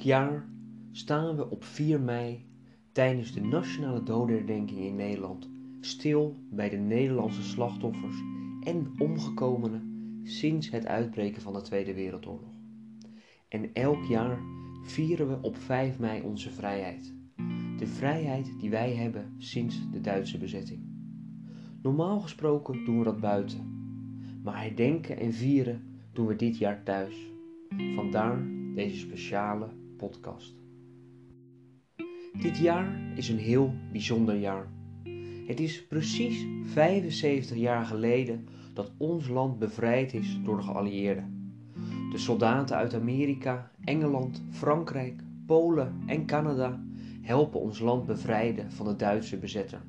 Elk jaar staan we op 4 mei tijdens de nationale dodenherdenking in Nederland stil bij de Nederlandse slachtoffers en omgekomenen sinds het uitbreken van de Tweede Wereldoorlog. En elk jaar vieren we op 5 mei onze vrijheid. De vrijheid die wij hebben sinds de Duitse bezetting. Normaal gesproken doen we dat buiten, maar herdenken en vieren doen we dit jaar thuis. Vandaar deze speciale podcast. Dit jaar is een heel bijzonder jaar. Het is precies 75 jaar geleden dat ons land bevrijd is door de geallieerden. De soldaten uit Amerika, Engeland, Frankrijk, Polen en Canada helpen ons land bevrijden van de Duitse bezetter.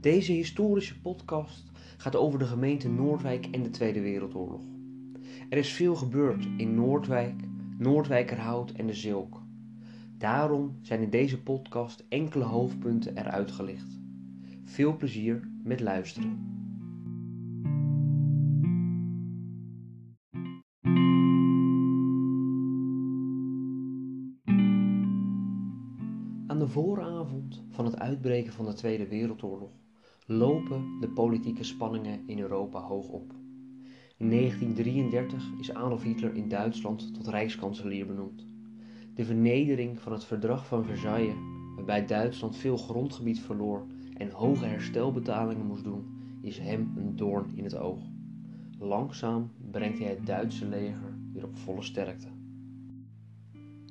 Deze historische podcast gaat over de gemeente Noordwijk en de Tweede Wereldoorlog. Er is veel gebeurd in Noordwijk, Noordwijkerhout en de Zilk. Daarom zijn in deze podcast enkele hoofdpunten eruit gelicht. Veel plezier met luisteren. Aan de vooravond van het uitbreken van de Tweede Wereldoorlog lopen de politieke spanningen in Europa hoog op. In 1933 is Adolf Hitler in Duitsland tot rijkskanselier benoemd. De vernedering van het verdrag van Versailles, waarbij Duitsland veel grondgebied verloor en hoge herstelbetalingen moest doen, is hem een doorn in het oog. Langzaam brengt hij het Duitse leger weer op volle sterkte.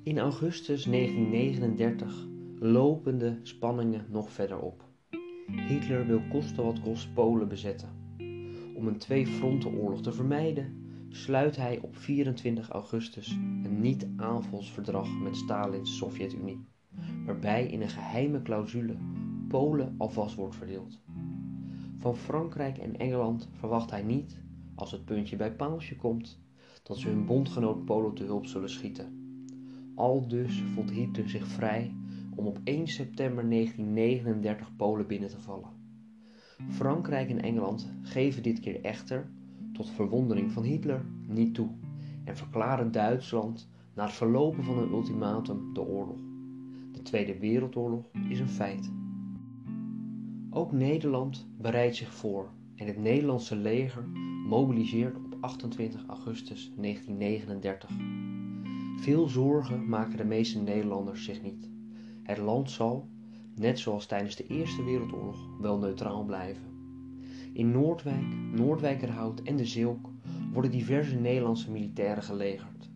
In augustus 1939 lopen de spanningen nog verder op. Hitler wil koste wat kost Polen bezetten. Om een twee-frontenoorlog te vermijden, sluit hij op 24 augustus een niet-aanvalsverdrag met Stalins Sovjet-Unie, waarbij in een geheime clausule Polen alvast wordt verdeeld. Van Frankrijk en Engeland verwacht hij niet, als het puntje bij paaltje komt, dat ze hun bondgenoot Polen te hulp zullen schieten. Al dus voelt Hitler zich vrij om op 1 september 1939 Polen binnen te vallen. Frankrijk en Engeland geven dit keer echter, tot verwondering van Hitler, niet toe en verklaren Duitsland na het verlopen van een ultimatum de oorlog. De Tweede Wereldoorlog is een feit. Ook Nederland bereidt zich voor en het Nederlandse leger mobiliseert op 28 augustus 1939. Veel zorgen maken de meeste Nederlanders zich niet. Het land zal, net zoals tijdens de Eerste Wereldoorlog, wel neutraal blijven. In Noordwijk, Noordwijkerhout en de Zilk worden diverse Nederlandse militairen gelegerd.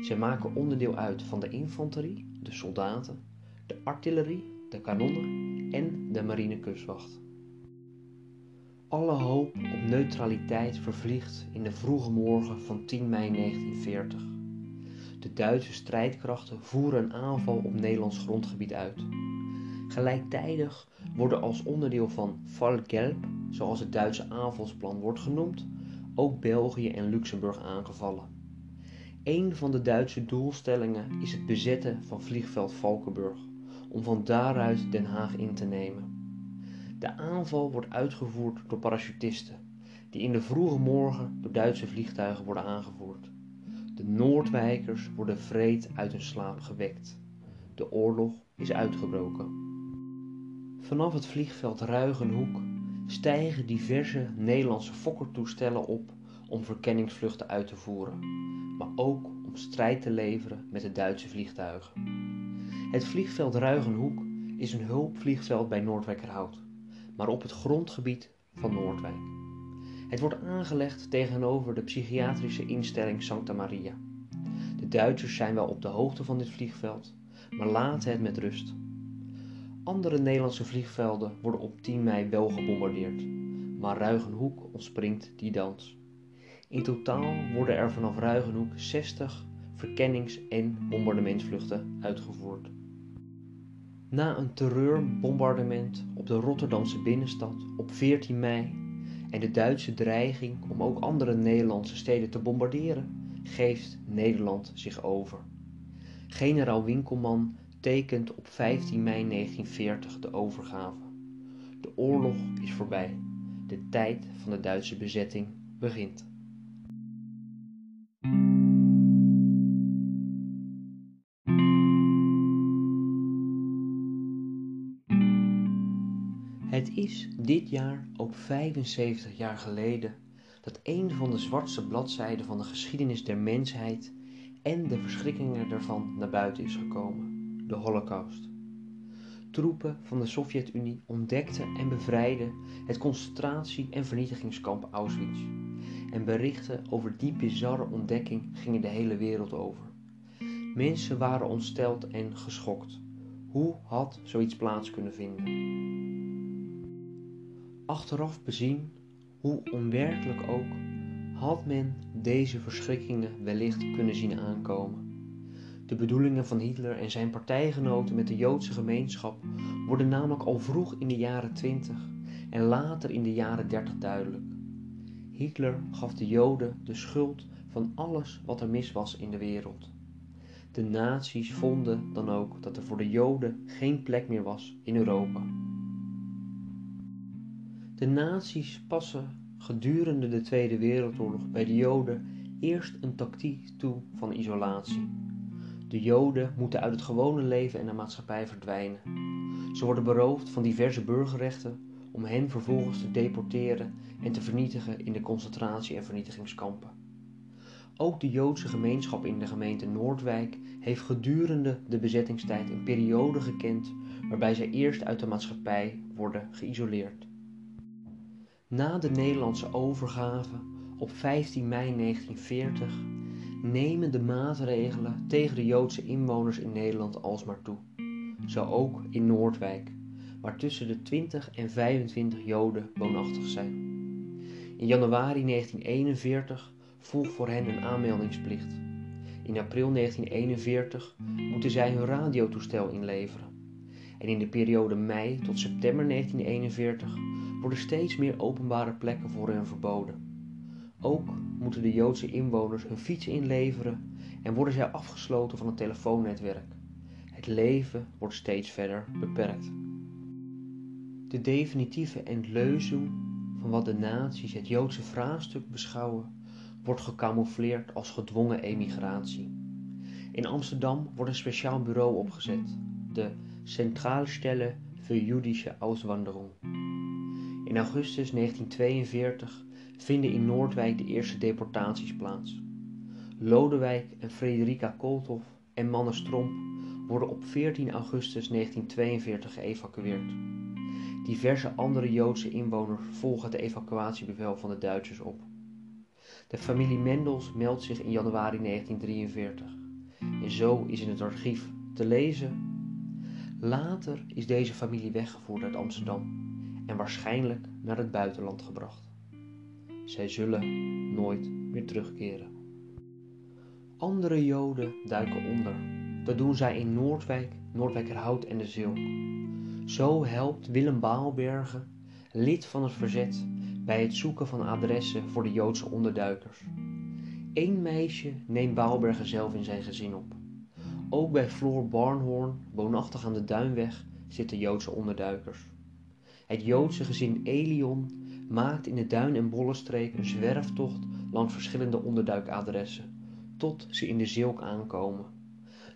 Zij maken onderdeel uit van de infanterie, de soldaten, de artillerie, de kanonnen en de marine kustwacht. Alle hoop op neutraliteit vervliegt in de vroege morgen van 10 mei 1940. De Duitse strijdkrachten voeren een aanval op Nederlands grondgebied uit. Gelijktijdig worden als onderdeel van Gelb, zoals het Duitse aanvalsplan wordt genoemd, ook België en Luxemburg aangevallen. Een van de Duitse doelstellingen is het bezetten van vliegveld Valkenburg, om van daaruit Den Haag in te nemen. De aanval wordt uitgevoerd door parachutisten, die in de vroege morgen door Duitse vliegtuigen worden aangevoerd. De Noordwijkers worden vreed uit hun slaap gewekt. De oorlog is uitgebroken. Vanaf het vliegveld Ruigenhoek stijgen diverse Nederlandse fokkertoestellen op om verkenningsvluchten uit te voeren, maar ook om strijd te leveren met de Duitse vliegtuigen. Het vliegveld Ruigenhoek is een hulpvliegveld bij Noordwijkerhout, maar op het grondgebied van Noordwijk. Het wordt aangelegd tegenover de psychiatrische instelling Santa Maria. De Duitsers zijn wel op de hoogte van dit vliegveld, maar laten het met rust. Andere Nederlandse vliegvelden worden op 10 mei wel gebombardeerd, maar Ruigenhoek ontspringt die dans. In totaal worden er vanaf Ruigenhoek 60 verkennings- en bombardementsvluchten uitgevoerd. Na een terreurbombardement op de Rotterdamse binnenstad op 14 mei en de Duitse dreiging om ook andere Nederlandse steden te bombarderen, geeft Nederland zich over. Generaal Winkelman betekent op 15 mei 1940 de overgave. De oorlog is voorbij. De tijd van de Duitse bezetting begint. Het is dit jaar ook 75 jaar geleden dat een van de zwartste bladzijden van de geschiedenis der mensheid en de verschrikkingen daarvan naar buiten is gekomen de Holocaust. Troepen van de Sovjet-Unie ontdekten en bevrijden het concentratie- en vernietigingskamp Auschwitz. En berichten over die bizarre ontdekking gingen de hele wereld over. Mensen waren ontsteld en geschokt. Hoe had zoiets plaats kunnen vinden? Achteraf bezien, hoe onwerkelijk ook, had men deze verschrikkingen wellicht kunnen zien aankomen. De bedoelingen van Hitler en zijn partijgenoten met de Joodse gemeenschap worden namelijk al vroeg in de jaren 20 en later in de jaren 30 duidelijk. Hitler gaf de Joden de schuld van alles wat er mis was in de wereld. De nazi's vonden dan ook dat er voor de Joden geen plek meer was in Europa. De nazi's passen gedurende de Tweede Wereldoorlog bij de Joden eerst een tactiek toe van isolatie. De Joden moeten uit het gewone leven en de maatschappij verdwijnen. Ze worden beroofd van diverse burgerrechten om hen vervolgens te deporteren en te vernietigen in de concentratie- en vernietigingskampen. Ook de Joodse gemeenschap in de gemeente Noordwijk heeft gedurende de bezettingstijd een periode gekend waarbij zij eerst uit de maatschappij worden geïsoleerd. Na de Nederlandse overgave op 15 mei 1940 nemen de maatregelen tegen de Joodse inwoners in Nederland alsmaar toe. Zo ook in Noordwijk, waar tussen de 20 en 25 Joden woonachtig zijn. In januari 1941 volgt voor hen een aanmeldingsplicht. In april 1941 moeten zij hun radiotoestel inleveren. En in de periode mei tot september 1941 worden steeds meer openbare plekken voor hen verboden. Ook moeten de Joodse inwoners hun fiets inleveren en worden zij afgesloten van het telefoonnetwerk. Het leven wordt steeds verder beperkt. De definitieve entleuzing van wat de naties het Joodse vraagstuk beschouwen, wordt gecamoufleerd als gedwongen emigratie. In Amsterdam wordt een speciaal bureau opgezet, de Zentralstelle für Jüdische Auswanderung. In augustus 1942 vinden in Noordwijk de eerste deportaties plaats. Lodewijk en Frederica Kolthoff en Manne Stromp worden op 14 augustus 1942 geëvacueerd. Diverse andere Joodse inwoners volgen het evacuatiebevel van de Duitsers op. De familie Mendels meldt zich in januari 1943 en zo is in het archief te lezen. Later is deze familie weggevoerd uit Amsterdam en waarschijnlijk naar het buitenland gebracht. Zij zullen nooit meer terugkeren. Andere Joden duiken onder. Dat doen zij in Noordwijk, Noordwijkerhout en de Zilk. Zo helpt Willem Baalbergen, lid van het verzet, bij het zoeken van adressen voor de Joodse onderduikers. Eén meisje neemt Baalbergen zelf in zijn gezin op. Ook bij Floor Barnhorn, woonachtig aan de Duinweg, zitten Joodse onderduikers. Het Joodse gezin Elion maakt in de Duin- en Bollenstreek een zwerftocht langs verschillende onderduikadressen, tot ze in de Zilk aankomen.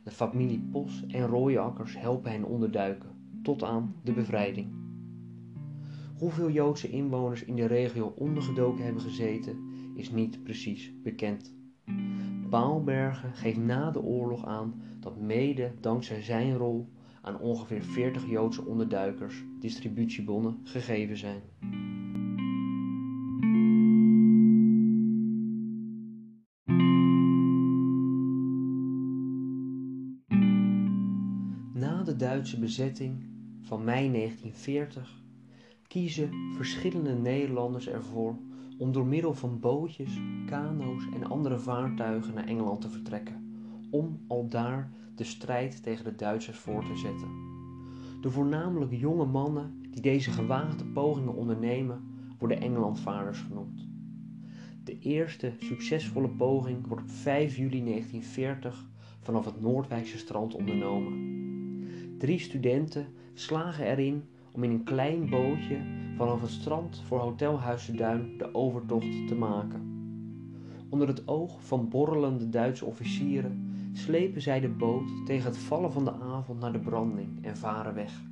De familie Pos en Rooiakkers helpen hen onderduiken, tot aan de bevrijding. Hoeveel Joodse inwoners in de regio ondergedoken hebben gezeten, is niet precies bekend. Baalbergen geeft na de oorlog aan dat mede dankzij zijn rol aan ongeveer 40 Joodse onderduikers distributiebonnen gegeven zijn. Duitse bezetting van mei 1940 kiezen verschillende Nederlanders ervoor om door middel van bootjes, kano's en andere vaartuigen naar Engeland te vertrekken, om al daar de strijd tegen de Duitsers voor te zetten. De voornamelijk jonge mannen die deze gewaagde pogingen ondernemen, worden Engelandvaarders genoemd. De eerste succesvolle poging wordt op 5 juli 1940 vanaf het Noordwijkse strand ondernomen. Drie studenten slagen erin om in een klein bootje vanaf het strand voor Hotel Huis de Duin de overtocht te maken. Onder het oog van borrelende Duitse officieren slepen zij de boot tegen het vallen van de avond naar de branding en varen weg.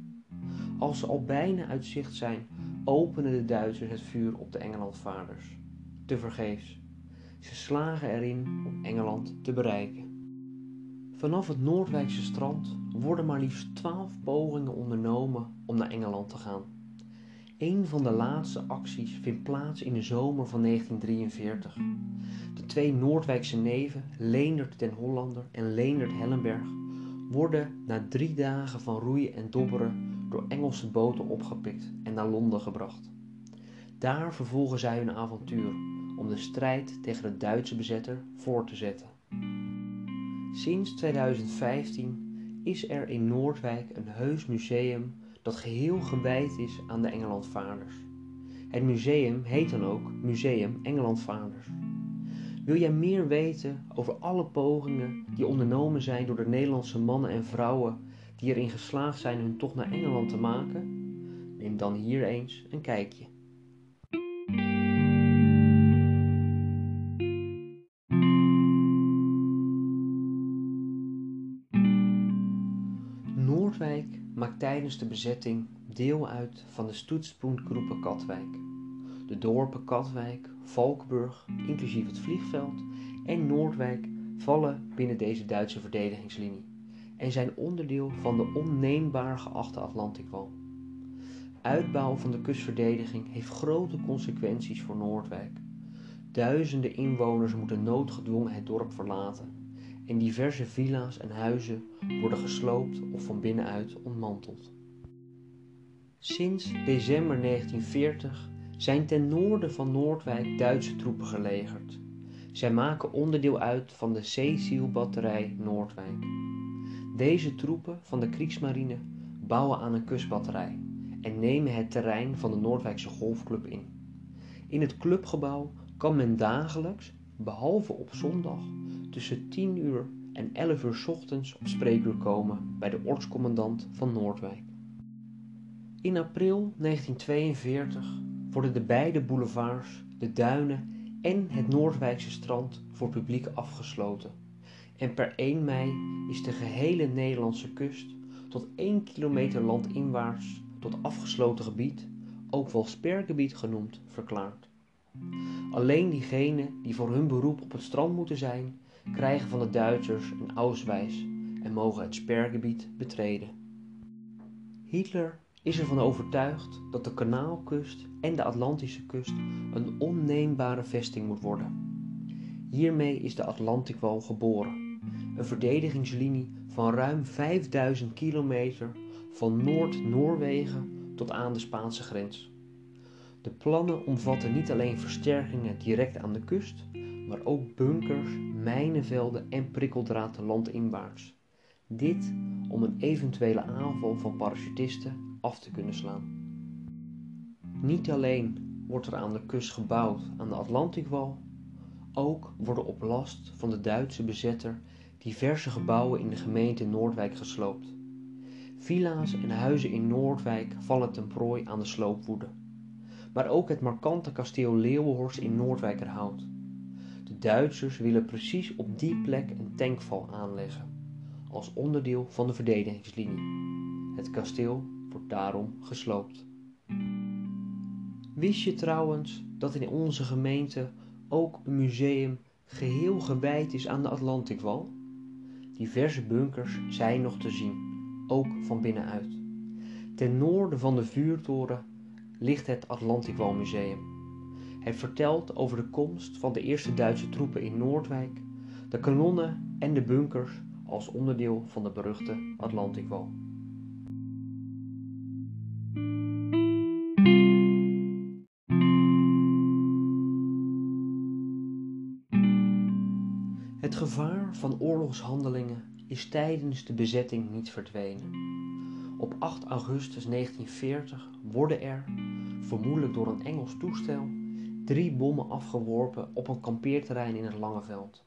Als ze al bijna uit zicht zijn, openen de Duitsers het vuur op de Engelandvaarders. Tevergeefs. Ze slagen erin om Engeland te bereiken. Vanaf het Noordwijkse strand worden maar liefst twaalf pogingen ondernomen om naar Engeland te gaan. Een van de laatste acties vindt plaats in de zomer van 1943. De twee Noordwijkse neven, Leendert den Hollander en Leendert Hellenberg, worden na drie dagen van roeien en dobberen door Engelse boten opgepikt en naar Londen gebracht. Daar vervolgen zij hun avontuur om de strijd tegen de Duitse bezetter voort te zetten. Sinds 2015 is er in Noordwijk een heus museum dat geheel gewijd is aan de Engelandvaarders. Het museum heet dan ook Museum Engelandvaarders. Wil jij meer weten over alle pogingen die ondernomen zijn door de Nederlandse mannen en vrouwen die erin geslaagd zijn hun tocht naar Engeland te maken? Neem dan hier eens een kijkje. Tijdens de bezetting deel uit van de Stoetspuntgroepen Katwijk. De dorpen Katwijk, Valkburg, inclusief het vliegveld en Noordwijk vallen binnen deze Duitse verdedigingslinie en zijn onderdeel van de onneembaar geachte Atlantikwal. Uitbouw van de kustverdediging heeft grote consequenties voor Noordwijk. Duizenden inwoners moeten noodgedwongen het dorp verlaten en diverse villa's en huizen worden gesloopt of van binnenuit ontmanteld. Sinds december 1940 zijn ten noorden van Noordwijk Duitse troepen gelegerd. Zij maken onderdeel uit van de Cecil-batterij Noordwijk. Deze troepen van de Kriegsmarine bouwen aan een kustbatterij en nemen het terrein van de Noordwijkse Golfclub in. In het clubgebouw kan men dagelijks, behalve op zondag, tussen 10 uur en 11 uur ochtends op spreekuur komen bij de ortscommandant van Noordwijk. In april 1942 worden de beide boulevards, de duinen en het Noordwijkse strand voor publiek afgesloten. En per 1 mei is de gehele Nederlandse kust tot 1 kilometer landinwaarts tot afgesloten gebied, ook wel spergebied genoemd, verklaard. Alleen diegenen die voor hun beroep op het strand moeten zijn, krijgen van de Duitsers een auswijs en mogen het spergebied betreden. Hitler is ervan overtuigd dat de Kanaalkust en de Atlantische kust een onneembare vesting moet worden. Hiermee is de Atlantikwal geboren, een verdedigingslinie van ruim 5000 kilometer van Noord-Noorwegen tot aan de Spaanse grens. De plannen omvatten niet alleen versterkingen direct aan de kust, maar ook bunkers, mijnenvelden en prikkeldraad landinwaarts. Dit om een eventuele aanval van parachutisten af te kunnen slaan. Niet alleen wordt er aan de kust gebouwd aan de Atlantikwal, ook worden op last van de Duitse bezetter diverse gebouwen in de gemeente Noordwijk gesloopt. Villa's en huizen in Noordwijk vallen ten prooi aan de sloopwoede. Maar ook het markante kasteel Leeuwenhorst in Noordwijkerhout. De Duitsers willen precies op die plek een tankval aanleggen, als onderdeel van de verdedigingslinie. Het kasteel wordt daarom gesloopt. Wist je trouwens dat in onze gemeente ook een museum geheel gewijd is aan de Atlantikwal? Diverse bunkers zijn nog te zien, ook van binnenuit. Ten noorden van de vuurtoren ligt het Atlantikwal Het vertelt over de komst van de eerste Duitse troepen in Noordwijk, de kanonnen en de bunkers als onderdeel van de beruchte Atlantikwal. Het gevaar van oorlogshandelingen is tijdens de bezetting niet verdwenen. Op 8 augustus 1940 worden er, vermoedelijk door een Engels toestel, drie bommen afgeworpen op een kampeerterrein in het Langeveld.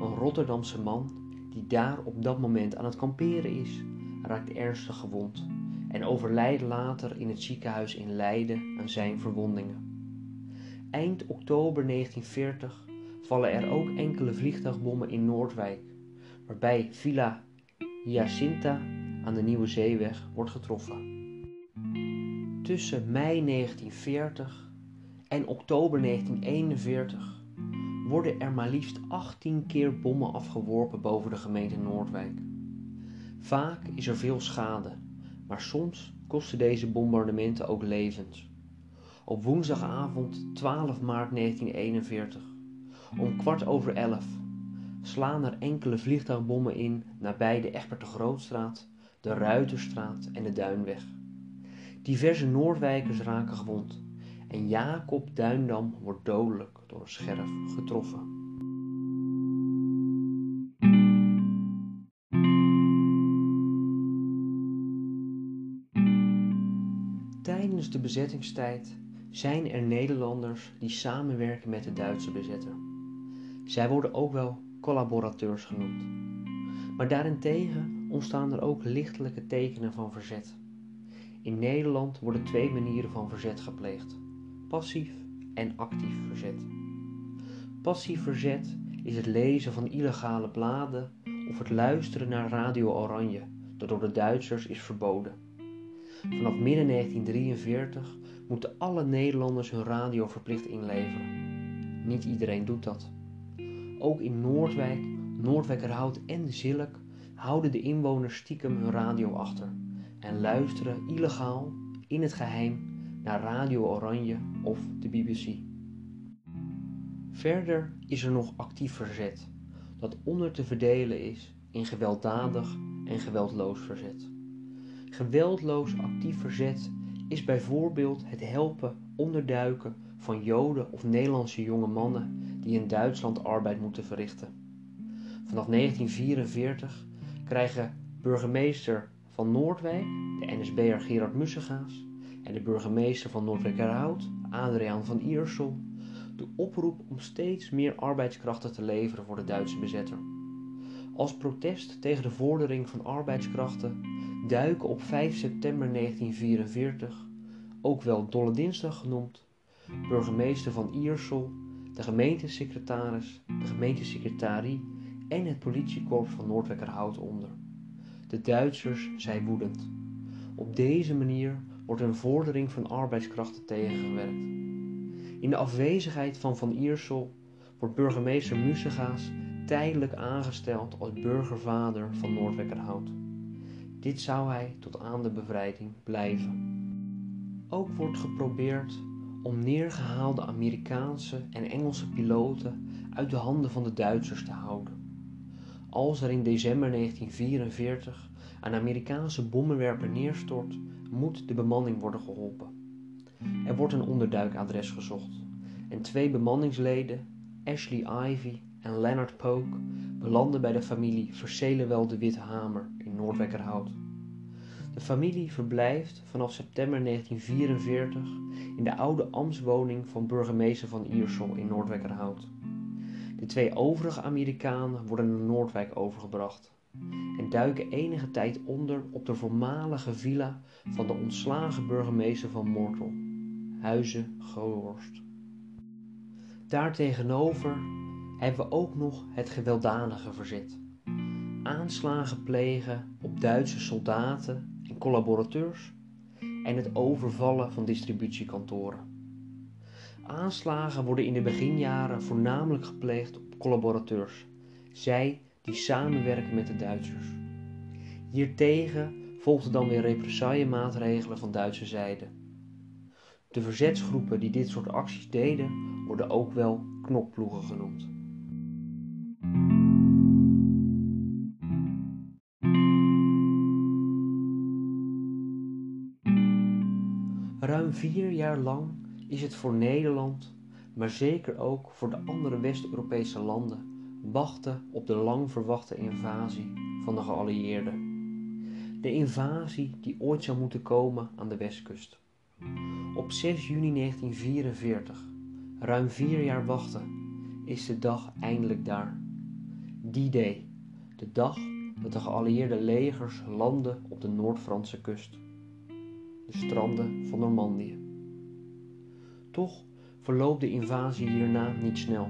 Een Rotterdamse man, die daar op dat moment aan het kamperen is, raakt ernstig gewond en overlijdt later in het ziekenhuis in Leiden aan zijn verwondingen. Eind oktober 1940 vallen er ook enkele vliegtuigbommen in Noordwijk, waarbij Villa Jacinta aan de Nieuwe Zeeweg wordt getroffen. Tussen mei 1940 en oktober 1941 worden er maar liefst 18 keer bommen afgeworpen boven de gemeente Noordwijk. Vaak is er veel schade, maar soms kosten deze bombardementen ook levens. Op woensdagavond 12 maart 1941, om kwart over elf, slaan er enkele vliegtuigbommen in nabij de Egbert de Grootstraat, de Ruiterstraat en de Duinweg. Diverse Noordwijkers raken gewond en Jacob Duindam wordt dodelijk door een scherf getroffen. Tijdens de bezettingstijd zijn er Nederlanders die samenwerken met de Duitse bezetter. Zij worden ook wel collaborateurs genoemd. Maar daarentegen ontstaan er ook lichtelijke tekenen van verzet. In Nederland worden twee manieren van verzet gepleegd: passief en actief verzet. Passief verzet is het lezen van illegale bladen of het luisteren naar Radio Oranje, dat door de Duitsers is verboden. Vanaf midden 1943 moeten alle Nederlanders hun radio verplicht inleveren. Niet iedereen doet dat. Ook in Noordwijk, Noordwijkerhout en Zilk houden de inwoners stiekem hun radio achter en luisteren illegaal in het geheim naar Radio Oranje of de BBC. Verder is er nog actief verzet, dat onder te verdelen is in gewelddadig en geweldloos verzet. Geweldloos actief verzet is bijvoorbeeld het helpen onderduiken van Joden of Nederlandse jonge mannen die in Duitsland arbeid moeten verrichten. Vanaf 1944 krijgen burgemeester van Noordwijk, de NSB'er Gerard Mussegaas, en de burgemeester van Noordwijkerhout, Adriaan van Iersel, de oproep om steeds meer arbeidskrachten te leveren voor de Duitse bezetter. Als protest tegen de vordering van arbeidskrachten duiken op 5 september 1944, ook wel Dolle Dinsdag genoemd, burgemeester van Iersel, de gemeentesecretaris, de gemeentesecretarie en het politiekorps van Noordwijkerhout onder. De Duitsers zijn woedend. Op deze manier wordt een vordering van arbeidskrachten tegengewerkt. In de afwezigheid van Van Iersel wordt burgemeester Musegaas tijdelijk aangesteld als burgervader van Noordwijkerhout. Dit zou hij tot aan de bevrijding blijven. Ook wordt geprobeerd om neergehaalde Amerikaanse en Engelse piloten uit de handen van de Duitsers te houden. Als er in december 1944 een Amerikaanse bommenwerper neerstort, moet de bemanning worden geholpen. Er wordt een onderduikadres gezocht en twee bemanningsleden, Ashley Ivy en Leonard Polk, belanden bij de familie Verselenwel de Witte Hamer in Noordwijkerhout. De familie verblijft vanaf september 1944 in de oude ambtswoning van burgemeester van Iersel in Noordwijkerhout. De twee overige Amerikanen worden naar Noordwijk overgebracht en duiken enige tijd onder op de voormalige villa van de ontslagen burgemeester van Mortel, Huizen Gehorst. Daartegenover hebben we ook nog het gewelddadige verzet. Aanslagen plegen op Duitse soldaten en collaborateurs en het overvallen van distributiekantoren. Aanslagen worden in de beginjaren voornamelijk gepleegd op collaborateurs, zij die samenwerken met de Duitsers. Hiertegen volgden dan weer represaillemaatregelen van Duitse zijde. De verzetsgroepen die dit soort acties deden, worden ook wel knokploegen genoemd. Ruim vier jaar lang is het voor Nederland, maar zeker ook voor de andere West-Europese landen, wachten op de lang verwachte invasie van de geallieerden. De invasie die ooit zou moeten komen aan de westkust. Op 6 juni 1944, ruim vier jaar wachten, is de dag eindelijk daar. Die day, de dag dat de geallieerde legers landen op de Noord-Franse kust de stranden van Normandië. Toch verloopt de invasie hierna niet snel.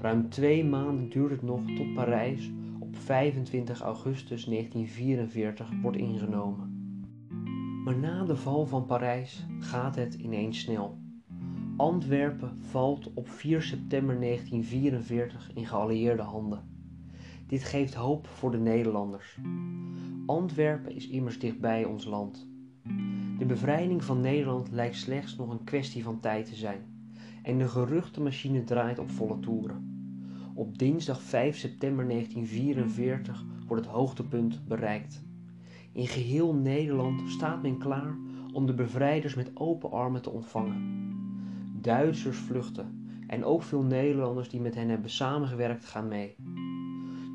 Ruim twee maanden duurt het nog tot Parijs op 25 augustus 1944 wordt ingenomen. Maar na de val van Parijs gaat het ineens snel. Antwerpen valt op 4 september 1944 in geallieerde handen. Dit geeft hoop voor de Nederlanders. Antwerpen is immers dichtbij ons land. De bevrijding van Nederland lijkt slechts nog een kwestie van tijd te zijn en de geruchtenmachine draait op volle toeren. Op dinsdag 5 september 1944 wordt het hoogtepunt bereikt. In geheel Nederland staat men klaar om de bevrijders met open armen te ontvangen. Duitsers vluchten en ook veel Nederlanders die met hen hebben samengewerkt gaan mee.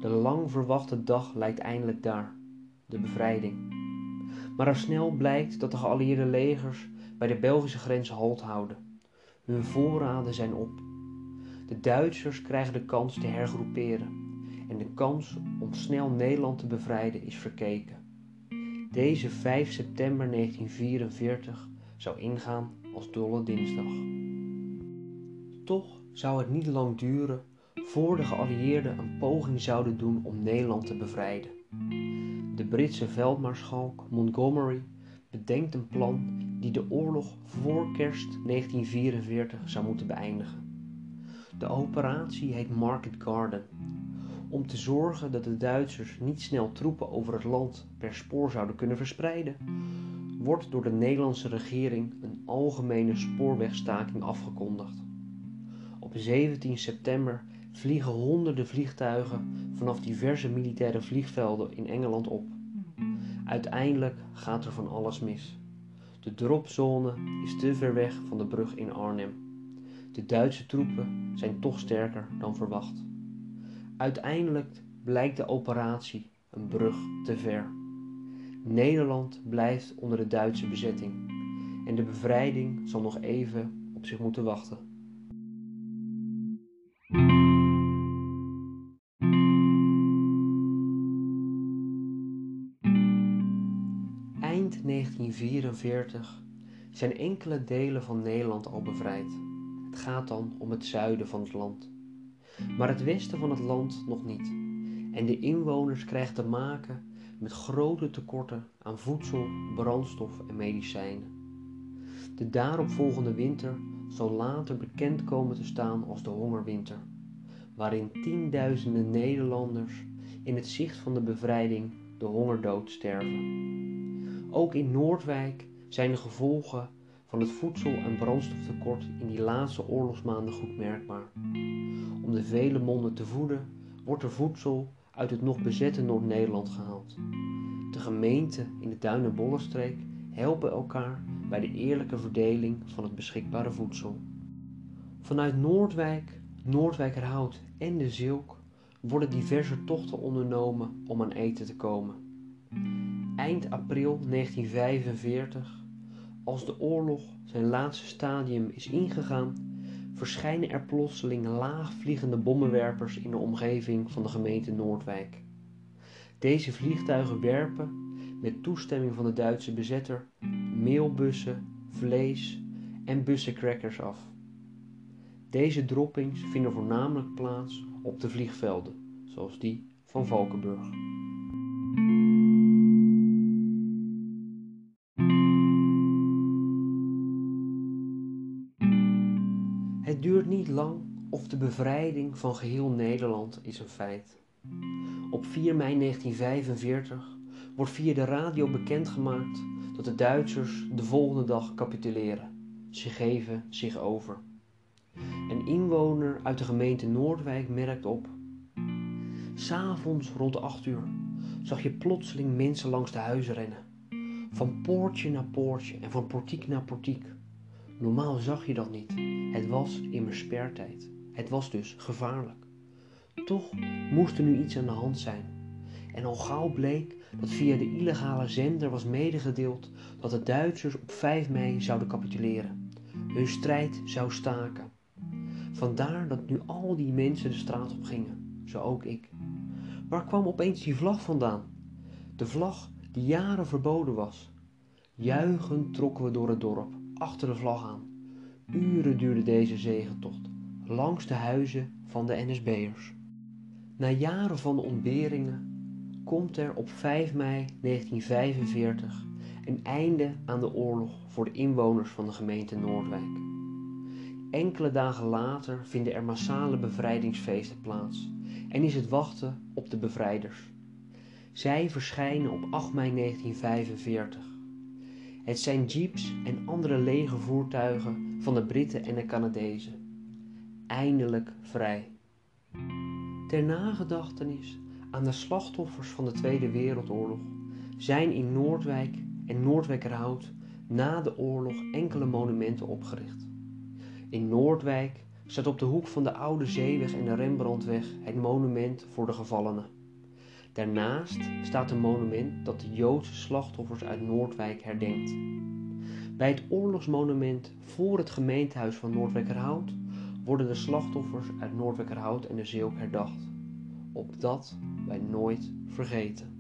De lang verwachte dag lijkt eindelijk daar, de bevrijding. Maar al snel blijkt dat de geallieerde legers bij de Belgische grens halt houden. Hun voorraden zijn op. De Duitsers krijgen de kans te hergroeperen en de kans om snel Nederland te bevrijden is verkeken. Deze 5 september 1944 zou ingaan als Dolle Dinsdag. Toch zou het niet lang duren voor de geallieerden een poging zouden doen om Nederland te bevrijden. De Britse veldmaarschalk Montgomery bedenkt een plan die de oorlog voor kerst 1944 zou moeten beëindigen. De operatie heet Market Garden. Om te zorgen dat de Duitsers niet snel troepen over het land per spoor zouden kunnen verspreiden, wordt door de Nederlandse regering een algemene spoorwegstaking afgekondigd. Op 17 september vliegen honderden vliegtuigen vanaf diverse militaire vliegvelden in Engeland op. Uiteindelijk gaat er van alles mis. De dropzone is te ver weg van de brug in Arnhem. De Duitse troepen zijn toch sterker dan verwacht. Uiteindelijk blijkt de operatie een brug te ver. Nederland blijft onder de Duitse bezetting en de bevrijding zal nog even op zich moeten wachten. Eind 1944 zijn enkele delen van Nederland al bevrijd. Gaat dan om het zuiden van het land. Maar het westen van het land nog niet. En de inwoners krijgen te maken met grote tekorten aan voedsel, brandstof en medicijnen. De daaropvolgende winter zal later bekend komen te staan als de hongerwinter, waarin tienduizenden Nederlanders in het zicht van de bevrijding de hongerdood sterven. Ook in Noordwijk zijn de gevolgen van het voedsel- en brandstoftekort in die laatste oorlogsmaanden goed merkbaar. Om de vele monden te voeden, wordt er voedsel uit het nog bezette Noord-Nederland gehaald. De gemeenten in de Duin- en Bollenstreek helpen elkaar bij de eerlijke verdeling van het beschikbare voedsel. Vanuit Noordwijk, Noordwijkerhout en de Zilk worden diverse tochten ondernomen om aan eten te komen. Eind april 1945, als de oorlog zijn laatste stadium is ingegaan, verschijnen er plotseling laagvliegende bommenwerpers in de omgeving van de gemeente Noordwijk. Deze vliegtuigen werpen, met toestemming van de Duitse bezetter, meelbussen, vlees en bussencrackers af. Deze droppings vinden voornamelijk plaats op de vliegvelden, zoals die van Valkenburg. Bevrijding van geheel Nederland is een feit. Op 4 mei 1945 wordt via de radio bekendgemaakt dat de Duitsers de volgende dag capituleren. Ze geven zich over. Een inwoner uit de gemeente Noordwijk merkt op. S'avonds rond 8 uur zag je plotseling mensen langs de huizen rennen. Van poortje naar poortje en van portiek naar portiek. Normaal zag je dat niet. Het was immers spertijd. Het was dus gevaarlijk. Toch moest er nu iets aan de hand zijn. En al gauw bleek dat via de illegale zender was medegedeeld dat de Duitsers op 5 mei zouden capituleren. Hun strijd zou staken. Vandaar dat nu al die mensen de straat op gingen, zo ook ik. Waar kwam opeens die vlag vandaan? De vlag die jaren verboden was. Juichend trokken we door het dorp, achter de vlag aan. Uren duurde deze zegentocht, langs de huizen van de NSB'ers. Na jaren van ontberingen komt er op 5 mei 1945 een einde aan de oorlog voor de inwoners van de gemeente Noordwijk. Enkele dagen later vinden er massale bevrijdingsfeesten plaats en is het wachten op de bevrijders. Zij verschijnen op 8 mei 1945. Het zijn jeeps en andere lege voertuigen van de Britten en de Canadezen. Eindelijk vrij. Ter nagedachtenis aan de slachtoffers van de Tweede Wereldoorlog zijn in Noordwijk en Noordwijkerhout na de oorlog enkele monumenten opgericht. In Noordwijk staat op de hoek van de Oude Zeeweg en de Rembrandtweg het monument voor de gevallenen. Daarnaast staat een monument dat de Joodse slachtoffers uit Noordwijk herdenkt. Bij het oorlogsmonument voor het gemeentehuis van Noordwijkerhout worden de slachtoffers uit Noordwijkerhout en de Zeeuw herdacht. Opdat wij nooit vergeten.